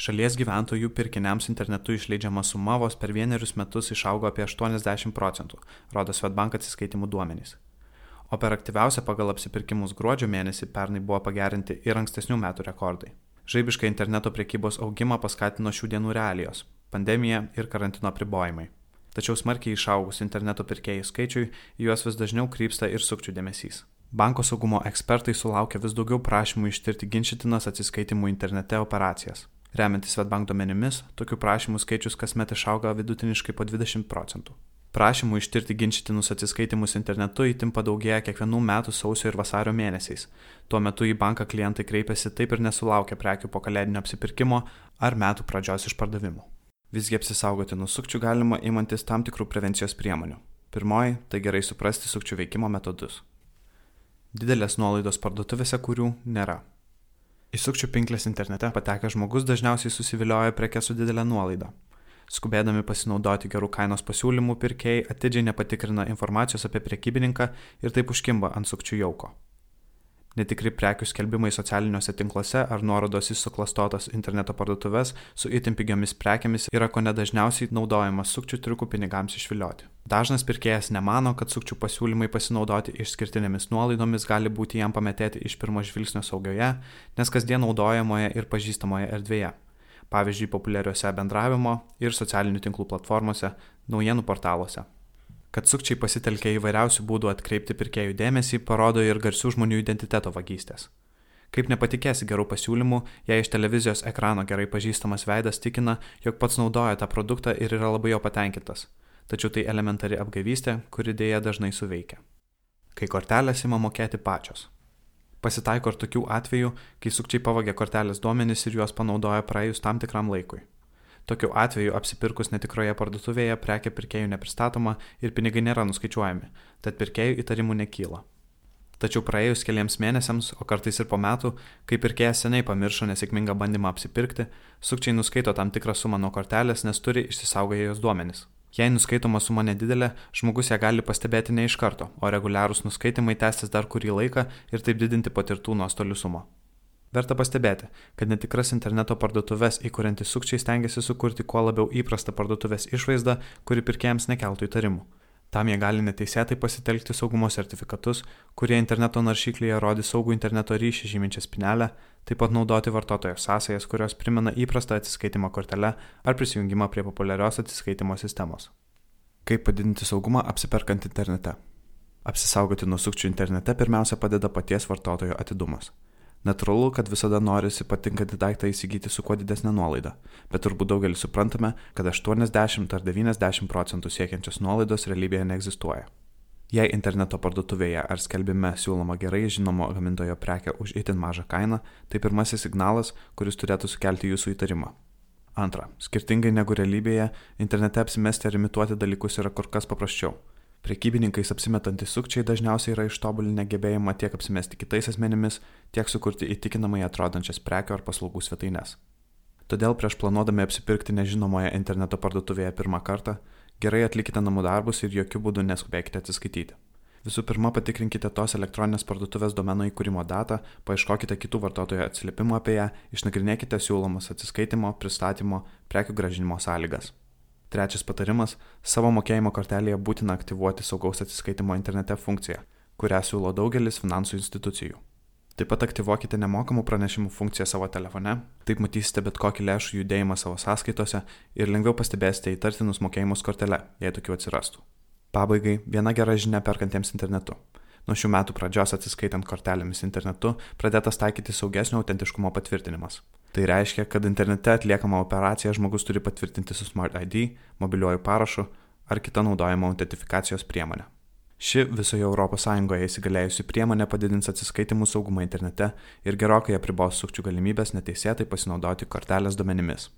Šalies gyventojų pirkiniams internetu išleidžiama suma vos per vienerius metus išaugo apie 80 procentų, rodo Svetbank atsiskaitimų duomenys. O per aktyviausią pagal apsipirkimus gruodžio mėnesį pernai buvo pagerinti ir ankstesnių metų rekordai. Žaibišką interneto priekybos augimą paskatino šių dienų realijos - pandemija ir karantino apribojimai. Tačiau smarkiai išaugus interneto pirkėjų skaičiui, juos vis dažniau krypsta ir sukčių dėmesys. Banko saugumo ekspertai sulaukia vis daugiau prašymų ištirti ginčytinas atsiskaitimų internete operacijas. Remiantis Svetbank duomenimis, tokių prašymų skaičius kasmet išauga vidutiniškai po 20 procentų. Prašymų ištirti ginčytinus atsiskaitimus internetu įtim padaugėja kiekvienų metų sausio ir vasario mėnesiais. Tuo metu į banką klientai kreipiasi taip ir nesulaukia prekių po kalėdinio apsipirkimo ar metų pradžios išpardavimų. Visgi apsisaugoti nuo sukčių galima imantis tam tikrų prevencijos priemonių. Pirmoji - tai gerai suprasti sukčių veikimo metodus. Didelės nuolaidos parduotuvėse, kurių nėra. Į sukčių pinklės internete patekęs žmogus dažniausiai susivilioja prekes su didelė nuolaida. Skubėdami pasinaudoti gerų kainos pasiūlymų pirkėjai atidžiai nepatikrina informacijos apie prekybininką ir taip užkimba ant sukčių jauko. Netikri prekių skelbimai socialiniuose tinkluose ar nuorodos į suklastotas interneto parduotuvės su itin pigiomis prekiamis yra ko nedažniausiai naudojamas sukčių triukų pinigams išvilioti. Dažnas pirkėjas nemano, kad sukčių pasiūlymai pasinaudoti išskirtinėmis nuolaidomis gali būti jam pametėti iš pirmo žvilgsnio saugioje, nes kasdien naudojamoje ir pažįstamoje erdvėje. Pavyzdžiui, populiariuose bendravimo ir socialinių tinklų platformose, naujienų portaluose. Kad sukčiai pasitelkia įvairiausių būdų atkreipti pirkėjų dėmesį, parodo ir garsių žmonių identiteto vagystės. Kaip nepatikėsi gerų pasiūlymų, jei iš televizijos ekrano gerai pažįstamas veidas tikina, jog pats naudoja tą produktą ir yra labai jo patenkintas. Tačiau tai elementari apgavystė, kuri dėja dažnai suveikia. Kai kortelės ima mokėti pačios. Pasitaiko ir tokių atvejų, kai sukčiai pavagia kortelės duomenys ir juos panaudoja praėjus tam tikram laikui. Tokiu atveju apsipirkus netikroje parduotuvėje prekė pirkėjų nepristatoma ir pinigai nėra nuskaičiuojami, tad pirkėjų įtarimų nekyla. Tačiau praėjus keliams mėnesiams, o kartais ir po metų, kai pirkėjas seniai pamiršo nesėkmingą bandymą apsipirkti, sukčiai nuskaito tam tikrą sumą nuo kortelės, nes turi išsisaugoję jos duomenis. Jei nuskaitoma suma nedidelė, žmogus ją gali pastebėti ne iš karto, o reguliarūs nuskaitimai tęstis dar kurį laiką ir taip didinti patirtų nuostolių sumą. Verta pastebėti, kad netikras interneto parduotuvės įkuriantys sukčiai stengiasi sukurti kuo labiau įprastą parduotuvės išvaizdą, kuri pirkėjams nekeltų įtarimų. Tam jie gali neteisėtai pasitelkti saugumo sertifikatus, kurie interneto naršyklėje rodys saugų interneto ryšį žyminčią spinelę, taip pat naudoti vartotojo sąsajas, kurios primena įprastą atsiskaitimo kortelę ar prisijungimą prie populiarios atsiskaitimo sistemos. Kaip padidinti saugumą apsiperkant internete? Apsisaugoti nuo sukčių internete pirmiausia padeda paties vartotojo atidumas. Natūralu, kad visada norisi patinkantį daiktą įsigyti su kuo didesnė nuolaida, bet turbūt daugelis suprantame, kad 80 ar 90 procentų siekiančios nuolaidos realybėje neegzistuoja. Jei interneto parduotuvėje ar skelbime siūloma gerai žinomo gamintojo prekia už itin mažą kainą, tai pirmasis signalas, kuris turėtų sukelti jūsų įtarimą. Antra, skirtingai negu realybėje, internete apsimesti ar imituoti dalykus yra kur kas paprasčiau. Prekybininkais apsimetantys sukčiai dažniausiai yra ištobulinę gebėjimą tiek apsimesti kitais asmenimis, tiek sukurti įtikinamai atrodančias prekių ar paslaugų svetaines. Todėl prieš planuodami apsipirkti nežinomoje interneto parduotuvėje pirmą kartą, gerai atlikite namų darbus ir jokių būdų neskubėkite atsiskaityti. Visų pirma, patikrinkite tos elektroninės parduotuvės domeno įkūrimo datą, paieškokite kitų vartotojų atsiliepimų apie ją, išnagrinėkite siūlomas atsiskaitimo, pristatymo, prekių gražinimo sąlygas. Trečias patarimas - savo mokėjimo kortelėje būtina aktyvuoti saugaus atsiskaitimo internete funkciją, kurią siūlo daugelis finansų institucijų. Taip pat aktyvuokite nemokamų pranešimų funkciją savo telefone, taip matysite bet kokį lėšų judėjimą savo sąskaitose ir lengviau pastebėsite įtartinus mokėjimus kortele, jei tokių atsirastų. Pabaigai, viena gera žinia perkantiems internetu. Nuo šių metų pradžios atsiskaitant kortelėmis internetu pradėtas taikyti saugesnio autentiškumo patvirtinimas. Tai reiškia, kad internete atliekama operacija žmogus turi patvirtinti su Smart ID, mobiliuoju parašu ar kita naudojama autentifikacijos priemonė. Ši visoje ES įsigalėjusi priemonė padidins atsiskaitimų saugumą internete ir gerokai apribos sukčių galimybės neteisėtai pasinaudoti kortelės duomenimis.